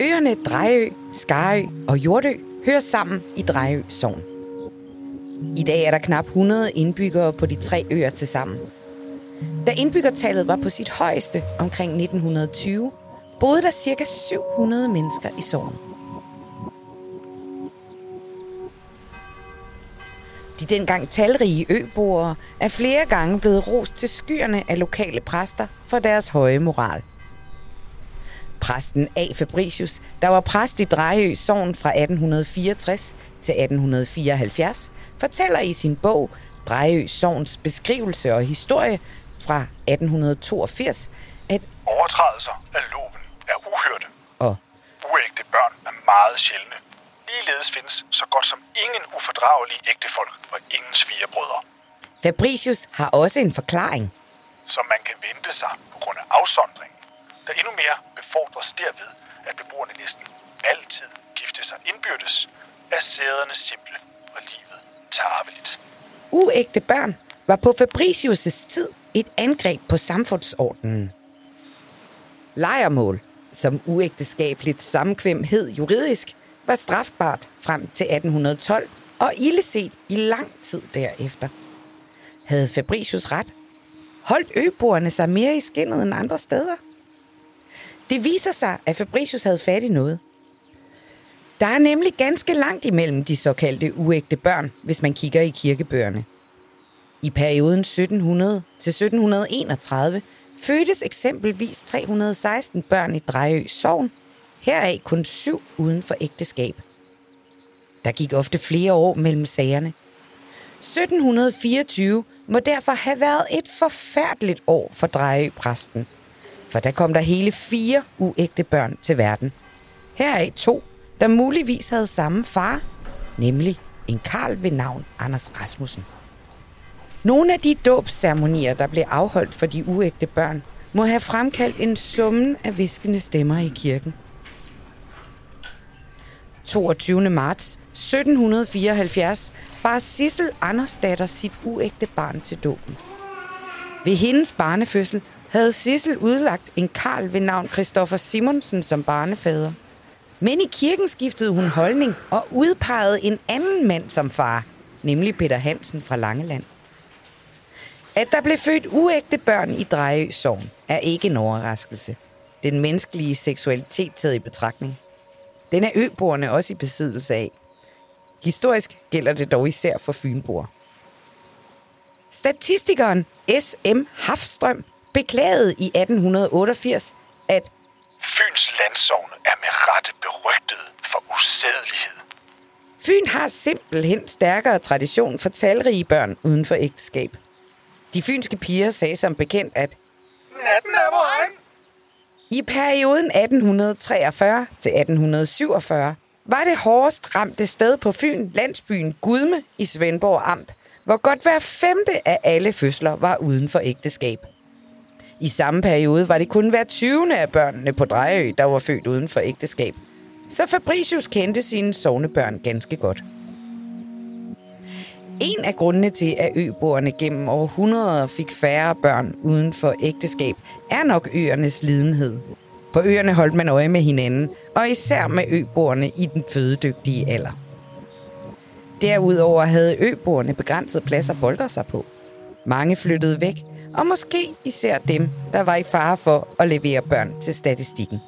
Øerne Drejø, Skarø og Jordø hører sammen i Drejø Sogn. I dag er der knap 100 indbyggere på de tre øer til sammen. Da indbyggertallet var på sit højeste omkring 1920, boede der ca. 700 mennesker i sognet. De dengang talrige øboere er flere gange blevet rost til skyerne af lokale præster for deres høje moral. Præsten A. Fabricius, der var præst i Drejø Sogn fra 1864 til 1874, fortæller i sin bog Drejø Sogns beskrivelse og historie fra 1882, at Overtrædelser af loven er uhørte. og Uægte børn er meget sjældne. Ligeledes findes så godt som ingen ufordragelige ægtefolk og ingen svigerbrødre, Fabricius har også en forklaring. som man kan vente sig på grund af afsondringen, der endnu mere befordres derved, at beboerne næsten altid gifte sig indbyrdes, er sæderne simple og livet tarveligt. Uægte børn var på Fabricius' tid et angreb på samfundsordenen. Lejermål, som uægteskabeligt samkvem hed juridisk, var strafbart frem til 1812 og illeset i lang tid derefter. Havde Fabricius ret? Holdt øboerne sig mere i skinnet end andre steder? Det viser sig, at Fabricius havde fat i noget. Der er nemlig ganske langt imellem de såkaldte uægte børn, hvis man kigger i kirkebøgerne. I perioden 1700 til 1731 fødtes eksempelvis 316 børn i Drejø Sogn, heraf kun syv uden for ægteskab. Der gik ofte flere år mellem sagerne. 1724 må derfor have været et forfærdeligt år for Drejø-præsten, for der kom der hele fire uægte børn til verden. Heraf to, der muligvis havde samme far, nemlig en karl ved navn Anders Rasmussen. Nogle af de dåbsceremonier, der blev afholdt for de uægte børn, må have fremkaldt en summen af viskende stemmer i kirken. 22. marts 1774 bar Sissel Andersdatter sit uægte barn til dåben. Ved hendes barnefødsel havde Sissel udlagt en karl ved navn Christoffer Simonsen som barnefader. Men i kirken skiftede hun holdning og udpegede en anden mand som far, nemlig Peter Hansen fra Langeland. At der blev født uægte børn i Drejø Sogn er ikke en overraskelse. Den menneskelige seksualitet taget i betragtning. Den er øboerne også i besiddelse af. Historisk gælder det dog især for fynboer. Statistikeren S.M. Hafstrøm beklagede i 1888, at Fyns landsogne er med rette berygtet for usædelighed. Fyn har simpelthen stærkere tradition for talrige børn uden for ægteskab. De fynske piger sagde som bekendt, at Natten er vor egen. i perioden 1843 til 1847 var det hårdest ramte sted på Fyn landsbyen Gudme i Svendborg Amt, hvor godt hver femte af alle fødsler var uden for ægteskab. I samme periode var det kun hver 20. af børnene på Drejø, der var født uden for ægteskab. Så Fabricius kendte sine sovnebørn ganske godt. En af grundene til, at øboerne gennem århundreder fik færre børn uden for ægteskab, er nok øernes lidenhed. På øerne holdt man øje med hinanden, og især med øboerne i den fødedygtige alder. Derudover havde øboerne begrænset plads at boldre sig på. Mange flyttede væk, og måske især dem, der var i fare for at levere børn til statistikken.